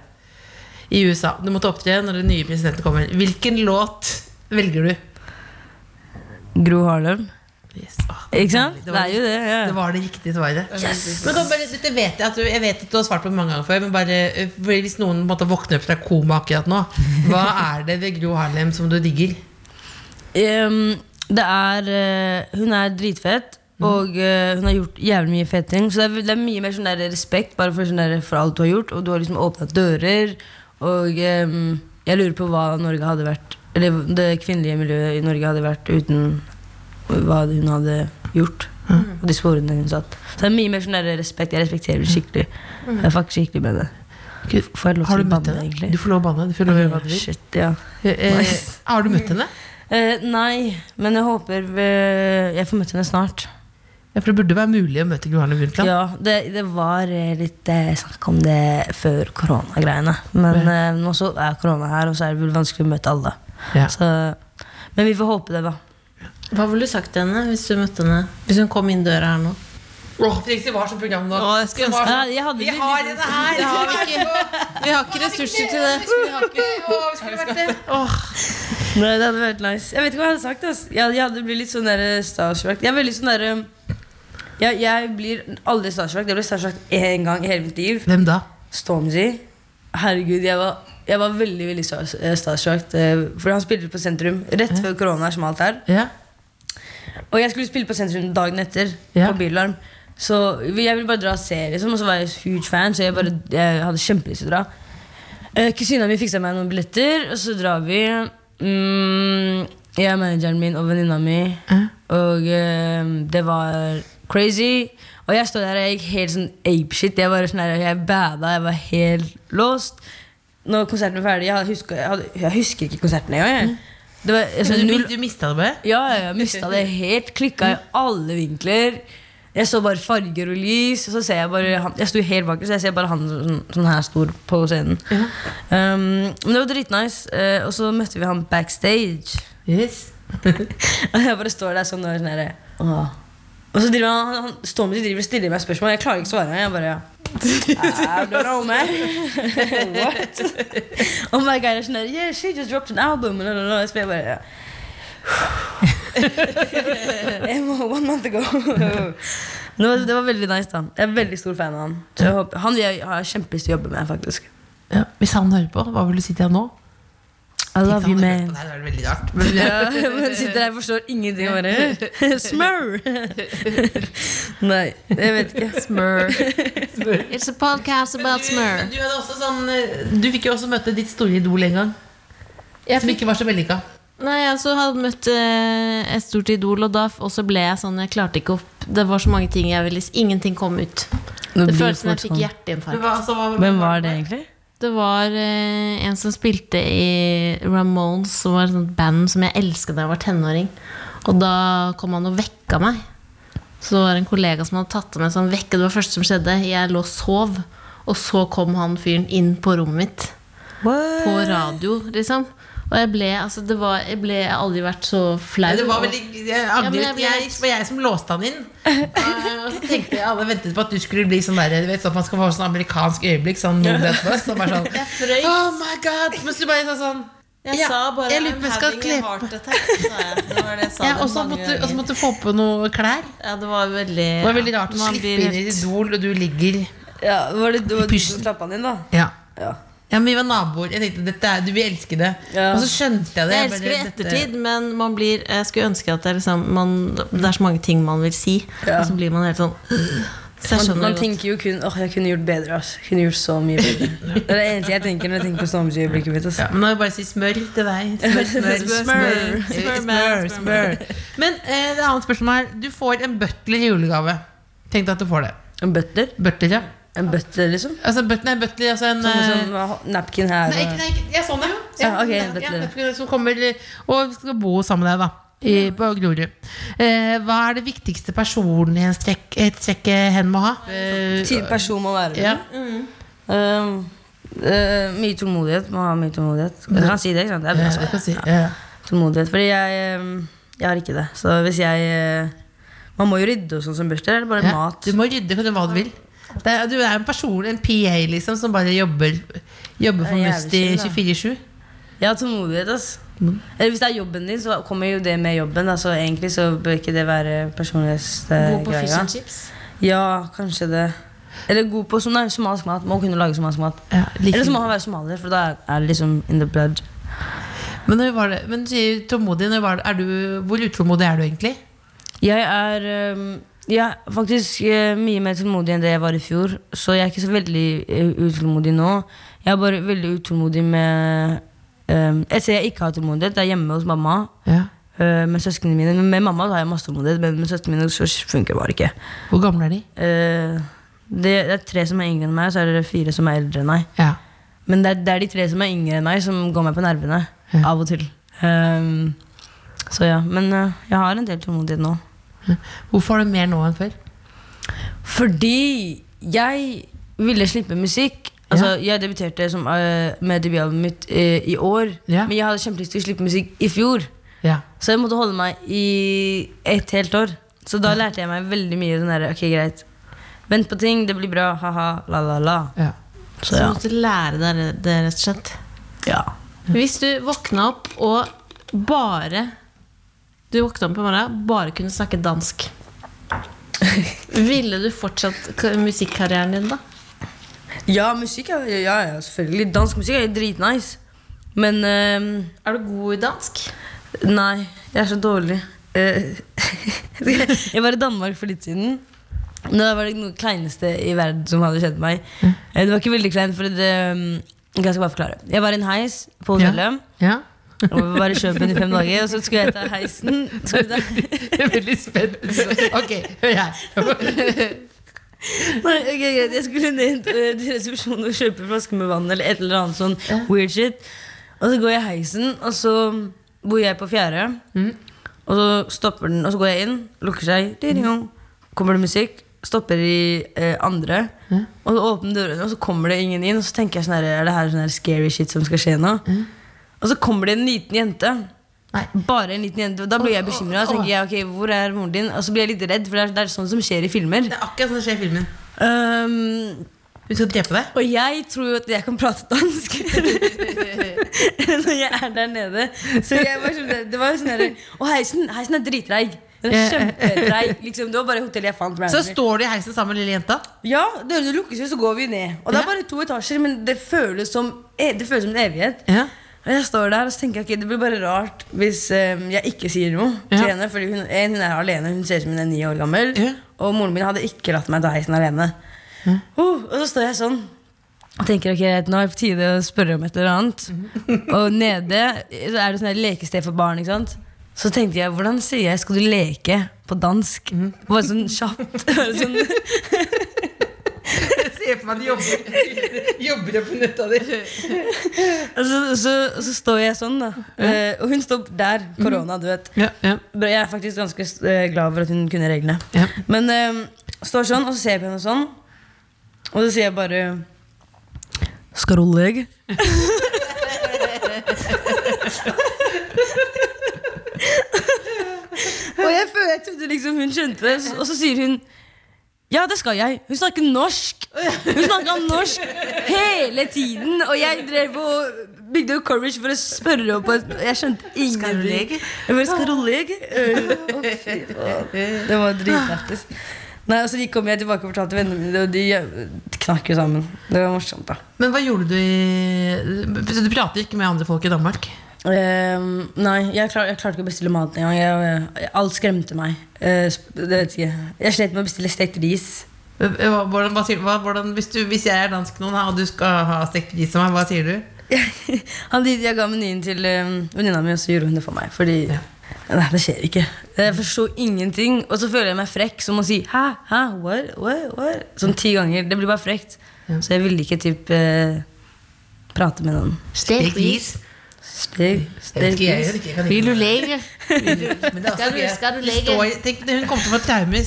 i USA. Du måtte opptre når den nye presidenten kommer. Hvilken låt velger du? Gro Harlem. Yes. Åh, Ikke sant? Det Det var, er jo det. Ja. det var det riktige svaret. Men kan bare, dette vet jeg, at du, jeg vet at du har svart på det mange ganger før. Men bare, eh, hvis noen måtte våkne opp fra koma akkurat nå, hva er det ved Gro Harlem som du digger? Um, det er uh, Hun er dritfett. Og uh, hun har gjort jævlig mye fete ting. Så det er, det er mye mer sånn der respekt bare for, sånn der, for alt du har gjort. Og du har liksom åpna dører. Og um, jeg lurer på hva Norge hadde vært Eller det kvinnelige miljøet i Norge hadde vært uten hva hun hadde gjort. Og de sporene hun satt. Så det er mye mer sånn respekt. Jeg respekterer det skikkelig. Jeg fucker skikkelig med det. Får jeg lov til å banne, egentlig? Du får lov å banne. Du får lov å gjøre hva du vil. Shit, ja. nice. har du møtt henne? Eh, nei, men jeg håper vi, jeg får møtt henne snart. Ja, for Det burde være mulig å møte Gro Harlem Brundtland. Ja, det, det var eh, litt eh, snakk om det før koronagreiene. Men eh, nå så er korona her, og så er det vel vanskelig å møte alle. Ja. Så, men vi får håpe det, da. Hva ville du sagt til henne hvis du møtte henne Hvis hun kom inn døra her nå? Åh, Fredrik, var så program nå. Åh, jeg skulle Som var ønske- sånn, Ja, jeg hadde Vi har henne her! Det har vi ikke. Vi har ikke ressurser til det. Vi har ikke, åh, vi skulle vært det. Åh. Nei, det hadde vært nice. Jeg vet ikke hva jeg hadde sagt. ass. Jeg, jeg hadde blitt litt sånn der eh, starstruck. Jeg er veldig sånn der, eh, jeg, jeg blir aldri starstruck. Jeg ble starstruck én gang i hele mitt liv. Hvem da? Stormzy. Herregud, jeg var, jeg var veldig veldig star- eh, starstruck. eh, For han spilte på Sentrum rett før korona smalt er Ja. Og jeg skulle spille på Sentrum dagen etter. Ja. På Bylarm Så jeg ville bare dra og se, liksom. Og så var jeg huge fan, så jeg, bare, jeg hadde kjempelyst til å dra. Eh, Kusina mi fiksa meg noen billetter, og så drar vi. Mm, jeg, manageren min og venninna mi. Og eh, det var crazy. Og jeg stod der og jeg gikk helt sånn apeshit. Jeg, bare sånn jeg bada, jeg var helt lost. Når konserten var ferdig Jeg, husker, jeg, hadde, jeg husker ikke konserten engang. jeg. Var altså, Du, null du mista det bare? ja, ja, jeg mista det helt. Klikka i alle vinkler. Jeg så bare farger og lys, og så ser jeg bare han, Jeg sto helt bak, så jeg ser bare han sånn, sånn her stor på scenen. Um, men det var dritnice. Uh, og så møtte vi han backstage. Yes. Og jeg bare står der sånn og sånn herre. Og så driver han, han Stormy driver og stiller meg spørsmål. Jeg klarer ikke å svare. Jeg bare I don't know, man. What? Og my er sånn der Yeah, she just dropped an album. Og så spør jeg bare Jeg må- One month ago. Det var, det var veldig nice. da Jeg er veldig stor fan av han. Så jeg håper, han vil jeg ha kjempelyst til å jobbe med, faktisk. Ja, hvis han hører på, hva vil du si til han nå? I love you, man. Nei, det er veldig rart. Men, Ja, men sitter der og forstår ingenting og bare Smør! Nei, jeg vet ikke. Smør. It's a podcast about smør. du, sånn, eh, du fikk jo også møte ditt store idol en gang. Som ikke var så vellykka. Nei, jeg også hadde møtt eh, et stort idol, og da og så ble jeg sånn Jeg klarte ikke opp Det var så mange ting jeg ville Ingenting kom ut. Det, Det føltes som jeg fikk sånn. hjerteinfarkt. Hva- altså, hva- Hvem var det egentlig? Det var eh, en som spilte i Ramones, som var et band som jeg elsket da jeg var tenåring. Og da kom han og vekka meg. Så det var en kollega som hadde tatt med så han vekket. Det var det første som skjedde. Jeg lå og sov, og så kom han fyren inn på rommet mitt. På radio, liksom. Og jeg ble, altså det var, jeg ble jeg aldri vært så flau. Det var veldig jeg Ja, jeg ble jeg, det var jeg som låste han inn. Og så tenkte jeg alle ventet på at du skulle bli sånn der, du vet, sånn at man skal få sånn amerikansk øyeblikk. Sånn moment så bare sånn Jeg frøys. Oh my god! Men så bare sa sånn Jeg ja, sa bare jeg lurer på om jeg skal kle på heart attack. Sa jeg. Det det jeg ja, og så måtte, du få på noe klær. Ja, det var veldig Det var veldig rart å Man slippe inn i Idol, og du ligger Ja, Var det, det var du Pysjen. som slapp han inn, da? Ja. Ja. Ja, men vi var naboer. Jeg tenkte dette er, du vil elske det. Ja. Og så skjønte jeg det. Jeg elsker det i dette- ettertid, men man blir, jeg skulle ønske at det, er liksom, man, det er så mange ting man vil si. Ja. Og så blir man helt sånn Så jeg Man, man tenker jo kun åh, jeg kunne gjort bedre. ass Jeg kunne gjort så mye bedre Det er det eneste jeg tenker når jeg tenker på Stormzy-øyeblikket mitt. ass. Ja, men nå vil jeg bare si smør til deg. Smør, smør, smør. Smør. smør, smør, smør. Men eh, det annet spørsmålet er Du får en butler i julegave. Tenk deg at du får det. En butler? Butler, ja. En butler, liksom? Altså, butler, nei, butler, altså en Sånn eh, som napkin her. Nei, nei, ja, sånn, ja. Ja, ok, ja, butler. butler som kommer og skal bo sammen med deg, da. I, på Grorud. Eh, hva er det viktigste personen i en strekke hen må ha? Eh, person må være ja. Um, uh, mye tålmodighet. Må ha mye tålmodighet. Du kan si det, ikke sant? Det er bra. Ja, si, ja. Tålmodighet. Fordi jeg, um, jeg har ikke det. Så hvis jeg eh, Man må jo rydde og sånn som butler. Eller bare Ja, mat? Du må rydde kan du hva du vil. Det er, du er en person, en PA, liksom, som bare jobber Jobber for chill, 24-7. Jeg har tålmodighet, ass. Eller hvis det er jobben din, så kommer jo det med jobben. Altså, Så egentlig så bør ikke det være God på fish personlighetsgreia. and chips. Ja, kanskje det. Eller god på sånn, nei, somalisk mat. Må kunne lage somalisk mat. Ja, like- Eller så må han være somalier, for da er det liksom in the blood. Men, når var det, men sier tålmodig, når var det, er du, hvor utålmodig er du egentlig? Jeg er um, er faktisk eh, mye mer tålmodig enn det jeg var i fjor. Så jeg er ikke så veldig eh, utålmodig nå. Jeg er bare veldig utålmodig med um, Et sted jeg ikke har tålmodighet, det er hjemme hos mamma. Ja. eh, med søsknene mine. Men Med mamma har jeg masse tålmodighet, men med søsknene mine så funker det bare ikke. Hvor gamle er de? Eh, det, det er tre som er yngre enn meg, og så er det fire som er eldre enn meg. Ja. Men det er, det er de tre som er yngre enn meg, som går meg på nervene. Ja. Av og til. Um, så ja, Men eh, jeg har en del tålmodighet nå. Hvorfor har du mer nå enn før? Fordi jeg ville slippe musikk. Altså, Jeg debuterte som, uh, med debutalbumet mitt uh, i år. Ja. Men jeg hadde kjempelyst til å slippe musikk i fjor. Ja. Så jeg måtte holde meg i et helt år. Så da lærte jeg meg veldig mye den der, ok greit Vent på ting, det blir bra, ha-ha, la-la-la. ja. Så Så du måtte lære deg det, rett og slett. ja. Hvis du våkna opp og bare Du våkna opp på morgenen bare kunne snakke dansk. Ville du fortsatt musikkarrieren din, da? Ja, musikk er ja, ja, selvfølgelig. Dansk musikk er dritnice. Men uh, Er du god i dansk? nei, jeg er så dårlig. Uh, jeg var i Danmark for litt siden. Det var det noe kleineste i verden som hadde skjedd meg. Mm. Det var ikke veldig kleint, for det um, Jeg skal bare forklare. Jeg var i en heis på hotellet. ja. Og bare kjøpe den i fem dager, og så skulle jeg ta heisen. Jeg er veldig spent. Ok, hør her. Nei, greit. Jeg skulle ned eh, til resepsjonen og kjøpe flaske med vann eller et eller annet sånn weird shit. Og så går jeg i heisen, og så bor jeg på fjerde. Og så stopper den, og så går jeg inn, lukker seg. kommer det musikk, stopper i eh, andre, og så åpner dørene, og så kommer det ingen inn. Og så tenker jeg sånn her, er det her sånn her scary shit som skal skje nå? Og så kommer det en liten jente. Nei. Bare en liten jente. Da blir jeg bekymra. og tenker jeg, ok, hvor er moren din? Og så blir jeg litt redd, for det er, det er sånn som skjer i filmer. Det er akkurat sånn det skjer i filmen. Um, Hun skal drepe deg. og jeg tror jo at jeg kan prate dansk når jeg er der nede. Så jeg var sånn, det var sånn herre Og heisen, heisen er dritreig. Den er kjempedreig. Liksom, det var bare hotellet jeg fant. Så står du i heisen sammen med lille jenta. Ja, dørene lukkes jo, så går vi ned. Og det er bare to etasjer, men det føles som, eh, det føles som en evighet. Ja. Og jeg står der og så tenker jeg, okay, det blir bare rart hvis um, jeg ikke sier noe til henne. Fordi hun, en, hun er alene, hun ser ut som hun er ni år gammel. Og moren min hadde ikke latt meg ta heisen alene. Uh, og så står jeg sånn og tenker ok, nå er det på tide å spørre om et eller annet. Og nede så er det sånn lekested for barn. ikke sant? Så tenkte jeg, hvordan sier jeg 'skal du leke' på dansk? Bare sånn kjapt. Bare sånn, Se for meg at de jobber, jobber opp nøtta di. så, så, så står jeg sånn, da. Eh, og hun står der. Korona, du vet. Ja, ja. Jeg er faktisk ganske eh, glad for at hun kunne reglene. Ja. Men eh, står sånn, og så ser jeg på henne sånn, og så sier jeg bare Skal du deg? og jeg føler jeg trodde liksom hun skjønte det, og så sier hun ja, det skal jeg. Hun snakker norsk. Hun snakka norsk hele tiden. Og jeg drev og bygde courage for å spørre opp. og Jeg skjønte ingenting. skal du faen. Det var dritlættis. Nei, og så kom jeg tilbake og fortalte vennene mine og de knakk jo sammen. Det var morsomt, da. Men hva gjorde du i Du prater ikke med andre folk i Danmark? Ehm, nei, jeg, klar, jeg klarte ikke å bestille mat engang. Jeg, jeg, alt skremte meg. Uh, det vet jeg ikke. Jeg slet med å bestille stekt ris. Hvordan, hva, sier- hva, hvordan, hvis, du, hvis jeg er dansk noen og du skal ha stekt ris av meg, hva sier du? Han, jeg ga menyen til um, venninna mi, og så gjorde hun det for meg. Fordi Ja. Nei, det skjer ikke. Jeg forstår ingenting. Og så føler jeg meg frekk som å si hæ, hæ, what, what, what? Sånn ti ganger. Det blir bare frekt. Så jeg ville ikke typ uh, prate med noen. Stekt ris? Steg, Jeg vet steg, ikke, jeg, Vil du er også Skal du- skal du står- tenk, hun kom til å få traumer.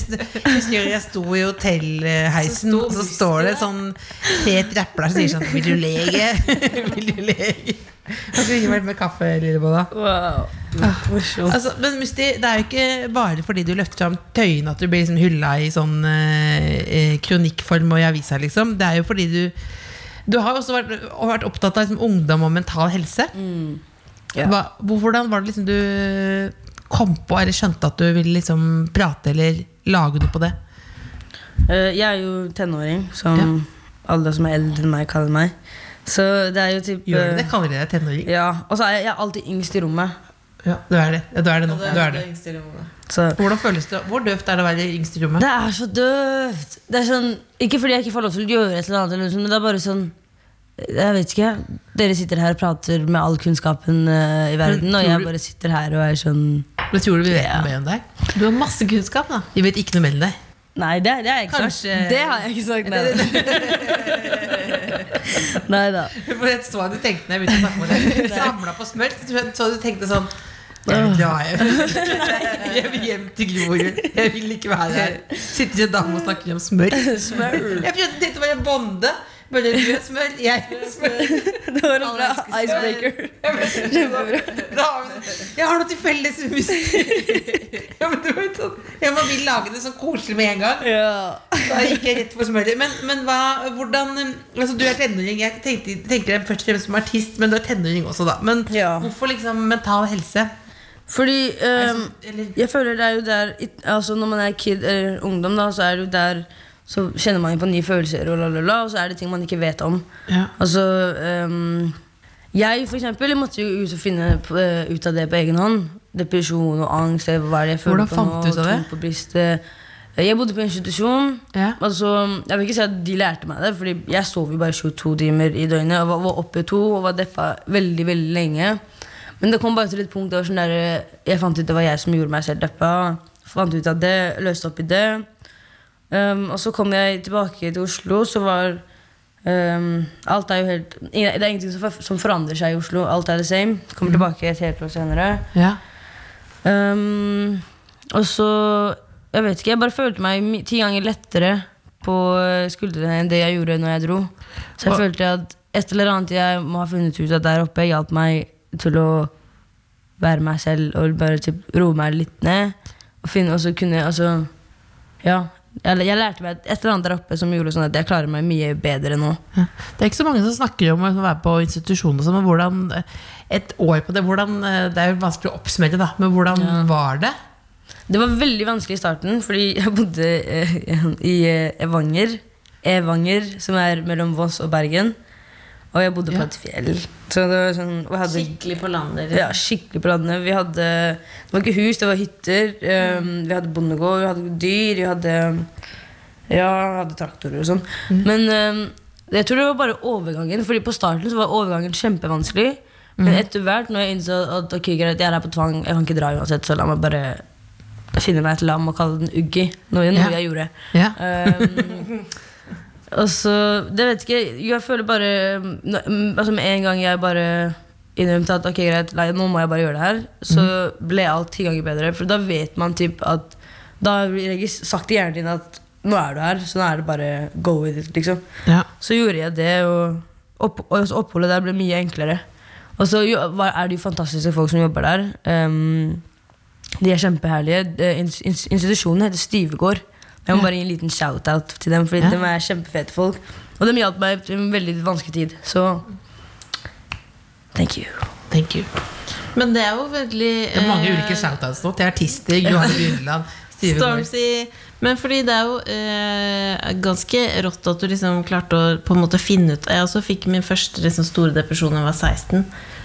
Jeg sto i hotellheisen, og så står det sånn fet rapper der som sier sånn Vil du lege? Vil du lege? Kan ikke gi meg litt mer kaffe, Lillebolla? Wow. Morsomt. Altså, men Musti, det er jo ikke bare fordi du løfter fram tøyene at du blir liksom hylla i sånn eh, eh, kronikkform og i avisa, liksom. Det er jo fordi du Du har også vært, vært opptatt av liksom, ungdom og mental helse. Ja. Hva, hvordan var det liksom du kom på eller skjønte at du ville liksom prate eller lage noe på det? Uh, jeg er jo tenåring, som Ja. alle som er eldre enn meg, kaller meg. Så det er jo typ Gjør du eh, det? Kaller de deg tenåring? Ja, Og så er jeg, jeg er alltid yngst i rommet. Ja, du er det. Ja, du er det nå. Du er det. Så Hvordan føles det? Hvor døvt er det å være yngst i rommet? Det er så døvt. Det er sånn, ikke fordi jeg ikke får lov til å gjøre et eller annet, men det er bare sånn Jeg vet ikke. Dere sitter her og prater med all kunnskapen eh, i verden, og jeg bare sitter her og er sånn Men tror du vi vet Ja. noe mer om deg? Du har masse kunnskap, da. Vi vet ikke noe mer om deg. Nei, det, det jeg ikke Kanskje- sagt. Det har jeg ikke sagt. Nei, nei da. For jeg så at du tenkte når jeg begynte å snakke med deg Samla på smør. Jeg- så du tenkte sånn Jeg vil dra hjem. Jeg vil hjem til Grorud. Jeg vil ikke være her. Sitter en dame og snakker om smør. Smør. Jeg prøvde tenkte å være en bonde. Bare du er smør, jeg smør. Det var en bra icebreaker. Kjempebra. Jeg har noe til felles med musikk. Ja, men du vet sånn Jeg må vil lage det sånn koselig med en gang. Da gikk jeg rett for smøret. Men, men hva, hvordan altså Du er tenåring. Jeg tenkte, tenker deg først og fremst som artist, men du er tenåring også, da. Men Ja. hvorfor liksom mental helse? Fordi um, jeg føler det er jo der altså Når man er kid eller ungdom, da, så er det jo der Så kjenner man jo på nye følelser, og, la, la, la, og så er det ting man ikke vet om. Ja. Altså um, Jeg for eksempel jeg måtte jo ut og finne eh, ut av det på egen hånd. Depresjon og angst. Hva er det jeg føler Hvordan på fant nå, du ut av det? På. Eh, Jeg bodde på institusjon. Ja. Altså, jeg vil ikke si at de lærte meg det, Fordi jeg sov jo bare 22 timer i døgnet. Og var, var oppe to og var deppa veldig veldig lenge. Men det kom bare til et punkt der, sånn der, jeg fant ut det var jeg som gjorde meg selv deppa. Fant ut av det, løste opp i det. Um, og så kom jeg tilbake til Oslo, så var um, Alt er jo helt Det er ingenting som, for, som forandrer seg i Oslo. Alt er det same. Kommer tilbake et helt år senere. Ja. Um, og så Jeg vet ikke, jeg bare følte meg ti ganger lettere på eh, skuldrene enn det jeg gjorde når jeg dro. Så jeg Og- følte at et eller annet jeg må ha funnet ut av der oppe, hjalp meg til å være meg selv og bare typ, roe meg litt ned. Og finne, også kunne altså, Ja. Jeg, jeg lærte meg et eller annet der oppe som gjorde sånn at jeg klarer meg mye bedre nå. Det er ikke så mange som snakker om å være på institusjon, og sånn, men hvordan et år på det hvordan, Det er jo vanskelig å oppsummere, da, men hvordan var det? Det var veldig vanskelig i starten, fordi jeg bodde eh, i eh, Evanger. Evanger, som er mellom Voss og Bergen. Og jeg bodde på et fjell. Så det var sånn, hadde, Skikkelig på landet. ja, skikkelig på landet. Vi hadde, det var ikke hus, det var hytter. Um, vi hadde bondegård, vi hadde dyr, vi hadde Ja, hadde traktorer og sånn. Men um, jeg tror det var bare overgangen. Fordi på starten så var overgangen kjempevanskelig. Men etter hvert, når jeg innså at okay, greit, jeg er her på tvang, jeg kan ikke dra uansett, så la meg bare finne meg et lam og kalle den Uggi. Noe, noe yeah. jeg gjorde. Ja. Um, og så, det vet ikke Jeg føler bare altså Med en gang jeg bare innrømte at ok, greit, nei, nå må jeg bare gjøre det her, så ble alt ti ganger bedre. For da vet man typ at Da har du sagt til hjernen din at nå er du her, så nå er det bare go with it, liksom. Ja. Så gjorde jeg det, og, opp, og oppholdet der ble mye enklere. Og så er det jo fantastiske folk som jobber der. Um, de er kjempeherlige. Eh, ins- ins- Institusjonen heter Styvegård. Jeg må bare gi en liten shout-out til dem, Fordi Ja. de er kjempefete folk. Og de hjalp meg i en veldig vanskelig tid. Så thank you. Thank you. Men det er jo veldig Det er mange eh, ulike shoutouts nå til artister. Johanne Brunland, Stormzy Men fordi det er jo eh, ganske rått at du liksom klarte å på en måte finne ut Jeg også fikk min første liksom, store depresjon da jeg var 16.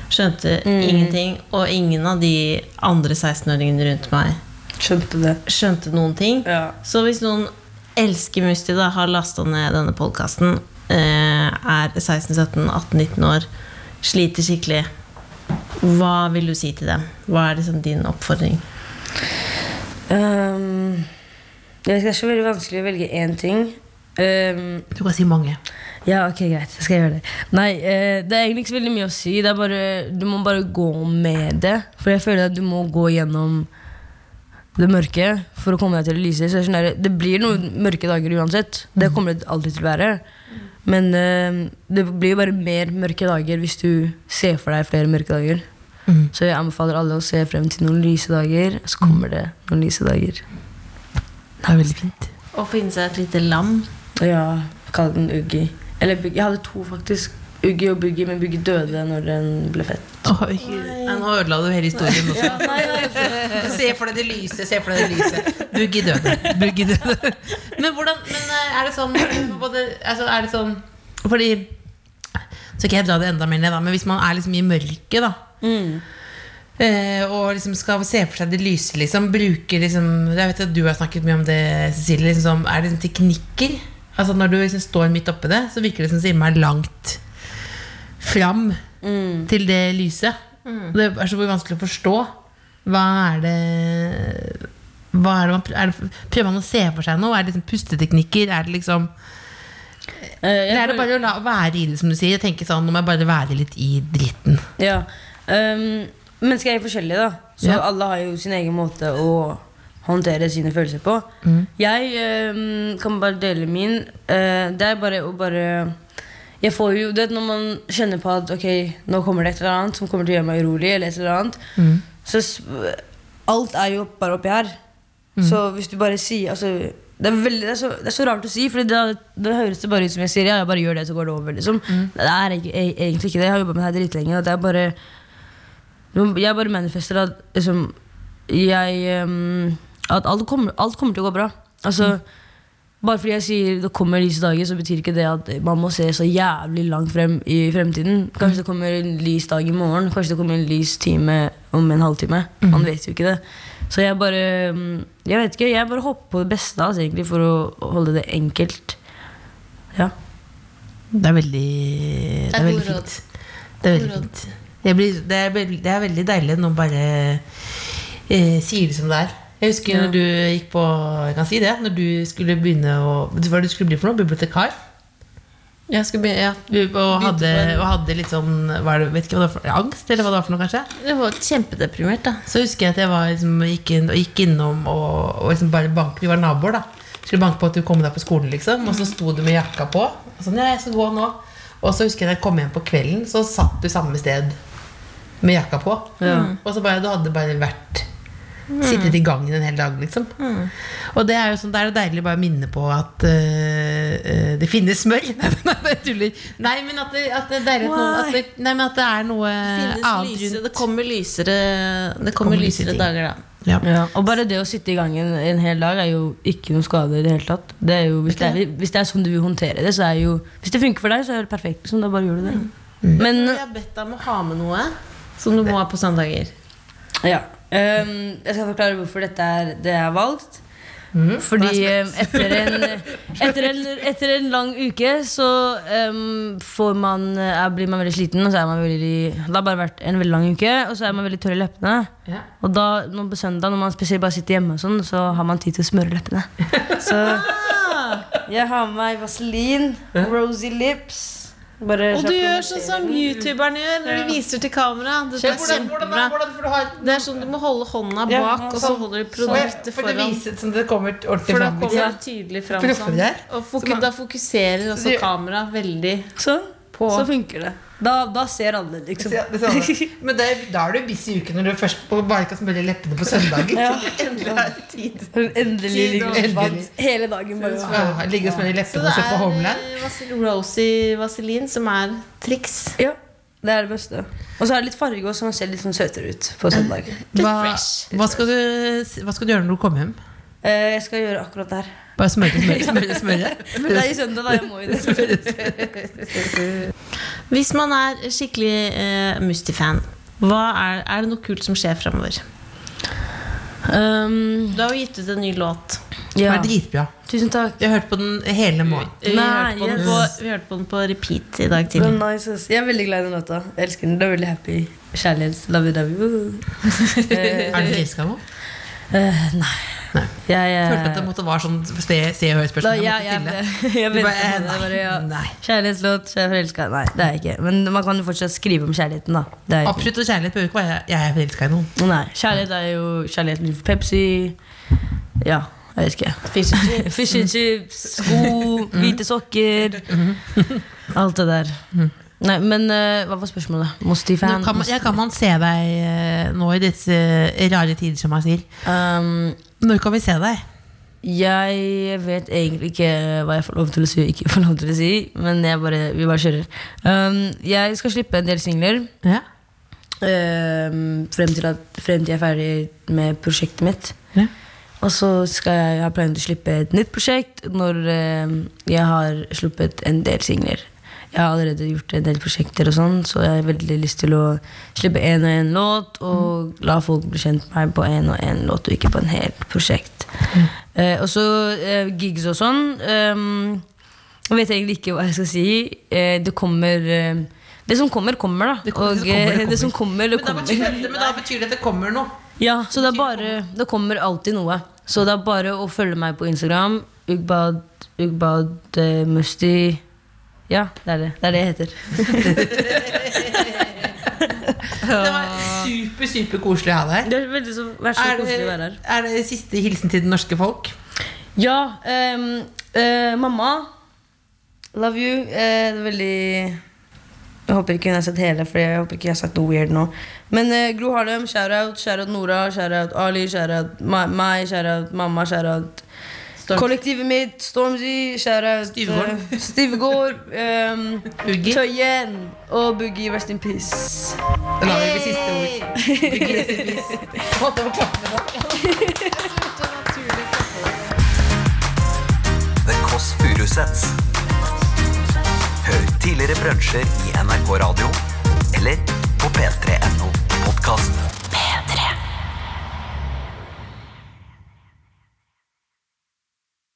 Skjønte ingenting. Og ingen av de andre 16-åringene rundt meg Skjønte det. skjønte noen ting. Ja. Så hvis noen elsker Musti, da, har lasta ned denne podkasten, eh, er 16-17-18-19 år, sliter skikkelig, hva vil du si til dem? Hva er liksom din oppfordring? Um, det er ikke veldig vanskelig å velge én ting. Um, Du kan si mange. Ja, ok, greit. Jeg skal gjøre det. Nei, eh, det er egentlig ikke så veldig mye å si. Bare, du må bare gå med det. For jeg føler at du må gå gjennom det mørke for å komme deg til det lyse. Så det, sånn det blir noen mørke dager uansett. Det kommer det alltid til å være. Men uh, det blir jo bare mer mørke dager hvis du ser for deg flere mørke dager. Mm. Så jeg anbefaler alle å se frem til noen lyse dager. Så kommer det noen lyse dager. Det er veldig fint. Å finne seg et lite lam. Ja, kall den Uggi. Eller Jeg hadde to, faktisk. Uggi og Buggy, men Buggy døde når den ble født. Oi, nei, nå ødela du hele historien også. Se for deg det lyse, se for deg det lyse. Buggy døde. Buggy døde. Men hvordan men eh, er det sånn både, altså, Er det sånn Fordi Så skal jeg dra det enda mer ned, da. Men hvis man er liksom i mørket, da. Eh, og liksom skal se for seg det lyse, liksom. Bruker liksom Jeg vet at du har snakket mye om det, Cecilie. Liksom, er det liksom teknikker? Altså Når du liksom står midt oppi det, så virker det som så er langt fram til det lyset. Det er så vanskelig å forstå. Hva er det hva er det man, er det, Prøver man å se for seg noe? Er det liksom pusteteknikker? Er det liksom uh, Eller er det bare å la, være i det, som du sier? Tenke sånn, Nå må jeg bare være litt i dritten. Ja. Um, mennesker er jo forskjellige, da. Så Ja. alle har jo sin egen måte å håndtere sine følelser på. Jeg um, kan bare dele min. Uh, det er bare å bare Jeg får jo, det, Når man kjenner på at ok, nå kommer det et eller annet som kommer til å gjøre meg urolig, eller et eller annet Så alt er jo bare oppi her. Så hvis du bare sier altså, det, er veldig, det, er så, det er så rart å si, for det, da høres det bare ut som jeg sier ja, jeg bare gjør det, så går det over. Liksom. Det er ikke, jeg, egentlig ikke det. Jeg har jobba med det her dritlenge. og Det er bare Jeg bare manifester at liksom, jeg um, At alt kommer, alt kommer til å gå bra. Altså Bare fordi jeg sier det kommer lyse dager, så betyr ikke det at man må se så jævlig langt frem i fremtiden. Kanskje det kommer en lys dag i morgen, kanskje det kommer en lys time om en halvtime. Man vet jo ikke det. Så jeg bare mm, Jeg vet ikke, jeg bare hopper på det beste altså, egentlig, for å holde det enkelt. Ja. Det er veldig Det er veldig fint. Det er veldig fint. Det, blir, det, er, veldig- det er veldig deilig når man bare eh, sier det som det er. Jeg husker Ja. når du gikk på Jeg kan si det Når du skulle begynne å Hva du skulle bli for noe? Bibliotekar? Jeg skulle bli, ja. Og, hadde, og hadde litt sånn hva er det, Vet ikke hva det var for angst, eller hva det var for noe, kanskje? Jeg var kjempedeprimert, da. Så husker jeg at jeg var, liksom, gikk, inn, og gikk innom og, og liksom bare bank, Vi var naboer, da. Skulle banke på at du kom deg på skolen, liksom. Og så sto du med jakka på. Og sånn, ja, jeg skal gå nå. Og så husker jeg da jeg kom hjem på kvelden, så satt du samme sted med jakka på. Og så bare, du hadde bare vært Sittet i gangen en hel dag, liksom. Og det er jo sånn, det er jo deilig bare å minne på at uh, det finnes smør. Nei, nei, jeg tuller. Nei, men at det, at det er deilig at, noe, at, det, nei, men at det er noe annet lyse, rundt. det kommer lysere, det kommer Kommer lysere dager, da. Ja. Ja, og bare det å sitte i gangen en hel dag er jo ikke noe skade i det hele tatt. Det er jo, hvis, det er, hvis det er sånn du vil håndtere det, så er jo Hvis det funker for deg, så er det perfekt. Liksom, da bare gjør du det. Men Jeg har bedt deg om å ha med noe som du må ha på søndager. ja. Ehm, jeg skal forklare hvorfor dette er det jeg har valgt. Fordi ehm, etter, en, etter, en, etter en lang uke så um, får man, eh, blir man veldig sliten. Og så er man veldig, det har bare vært en veldig lang uke, og så er man veldig tørr i leppene. Ja. Og da, nå på søndag, når man spesielt bare sitter hjemme, og sånn, så har man tid til å smøre leppene. Så jeg har med meg vaselin, rosy lips. Bare Og du gjør sånn som youtuberne gjør når de viser til kamera. Det er kjempebra. Det er sånn Du må holde hånda Ja, bak, og så sånn. holder du For, produktet for det foran. viser som det kommer ordentlig For da kommer liksom. det tydelig fram. Sånn. Og da fokuserer også kameraet kamera veldig Sånn. på Så funker det. Da, da ser alle, liksom. Ja, det er. Men det, da er du busy i uken når du først på- bare kan smøre leppene på søndagen. Ja. Endelig er det tid. Endelig Tid ligger det Endelig. hele dagen. Bare. Ja, Ligge og smøre leppene og se på er Homeland. eh, vasil- rosy vaselin som er triks. Ja, det er det beste. Og så er det litt farge også, så ser litt sånn søtere ut på søndag. Hva, hva, skal du, hva skal du gjøre når du kommer hjem? Eh, jeg skal gjøre akkurat det her. Bare smøre, smøre, smøre? smøre. Det er i søndag, da. Jeg må jo det. Hvis man er skikkelig uh, Musti-fan, er, er det noe kult som skjer framover? Um, Du har jo gitt ut en ny låt. Ja. er dritbra. Tusen takk. Jeg har hørt på den hele måneden. Vi, hørte på yes. på, vi hørte på den på repeat i dag tidlig. nice. Jeg er veldig glad i den låta. Jeg elsker den. Det er veldig happy. Kjærlighets. Love you, love you. Er du forelska nå? Uh, nei. Nei. Jeg, jeg Følte at det måtte være sånn se, se og hør-spørsmål. jeg, Jeg jeg, jeg, jeg bare, eh. Jeg bare, ja. Nei. Kjærlighetslåt, er forelska. Nei, det er jeg ikke. Men man kan jo fortsatt skrive om kjærligheten, da. Det er. Absolutt og kjærlighet behøver ikke være jeg er forelska i noen. Nei, kjærlighet er jo kjærligheten for Pepsi. Ja, jeg vet ikke. Fish and chips. Fish and chips, sko, hvite sokker. Alt det der. Nei, men uh, hva var spørsmålet? Nå Mosti-fan? kan man, ja, kan man se deg uh, nå i disse rare tider, som man sier? Um, Når kan vi se deg? jeg vet egentlig ikke hva jeg får lov til å si og ikke får lov til å si, men bare, vi bare kjører. Um, jeg skal slippe en del singler Ja. um, frem, til at, frem til jeg er ferdig med prosjektet mitt. Ja. Og så skal jeg, jeg har planer til å slippe et nytt prosjekt når um, jeg har sluppet en del singler. Jeg har allerede gjort en del prosjekter, og sånn så jeg har veldig lyst til å slippe én og én låt og la folk bli kjent med meg på én og én låt, og ikke på en hel prosjekt. Eh, og så eh, gigs og sånn. Um, jeg vet egentlig ikke hva jeg skal si. Eh, det kommer eh, Det som kommer, kommer, da. Det kommer, og det kommer, det eh, som kommer, det Men da, kommer. betyr det, men da betyr det at det kommer noe. Ja, så det er bare Det kommer alltid noe. Så det er bare å følge meg på Instagram. Ugbad, Ugbad eh, Musti Ja, det er det. Det er det jeg heter. Det var super, super koselig å ha deg her. Det er veldig så, vær så Er koselig å være her. er det siste hilsen til det norske folk? Ja, Um, uh, mamma. Love you. Uh, det er veldig Jeg håper ikke hun har sett hele, for jeg håper ikke jeg har sagt noe weird nå. Men uh, Gro Harlem, shout-out. Shout-out Nora, shout-out Ali, shout-out meg, shout-out mamma, shout-out Kollektivet mitt, Stormzy, shout-out Stivegård. Stivegård. ehm, Boogie. Tøyen og Boogie, rest in peace. Da lar vi ved siste ord. Boogie, rest in peace. Måtte få klappe da. The Kåss Furuseths. Hør tidligere brunsjer i NRK Radio eller på p3.no podkast.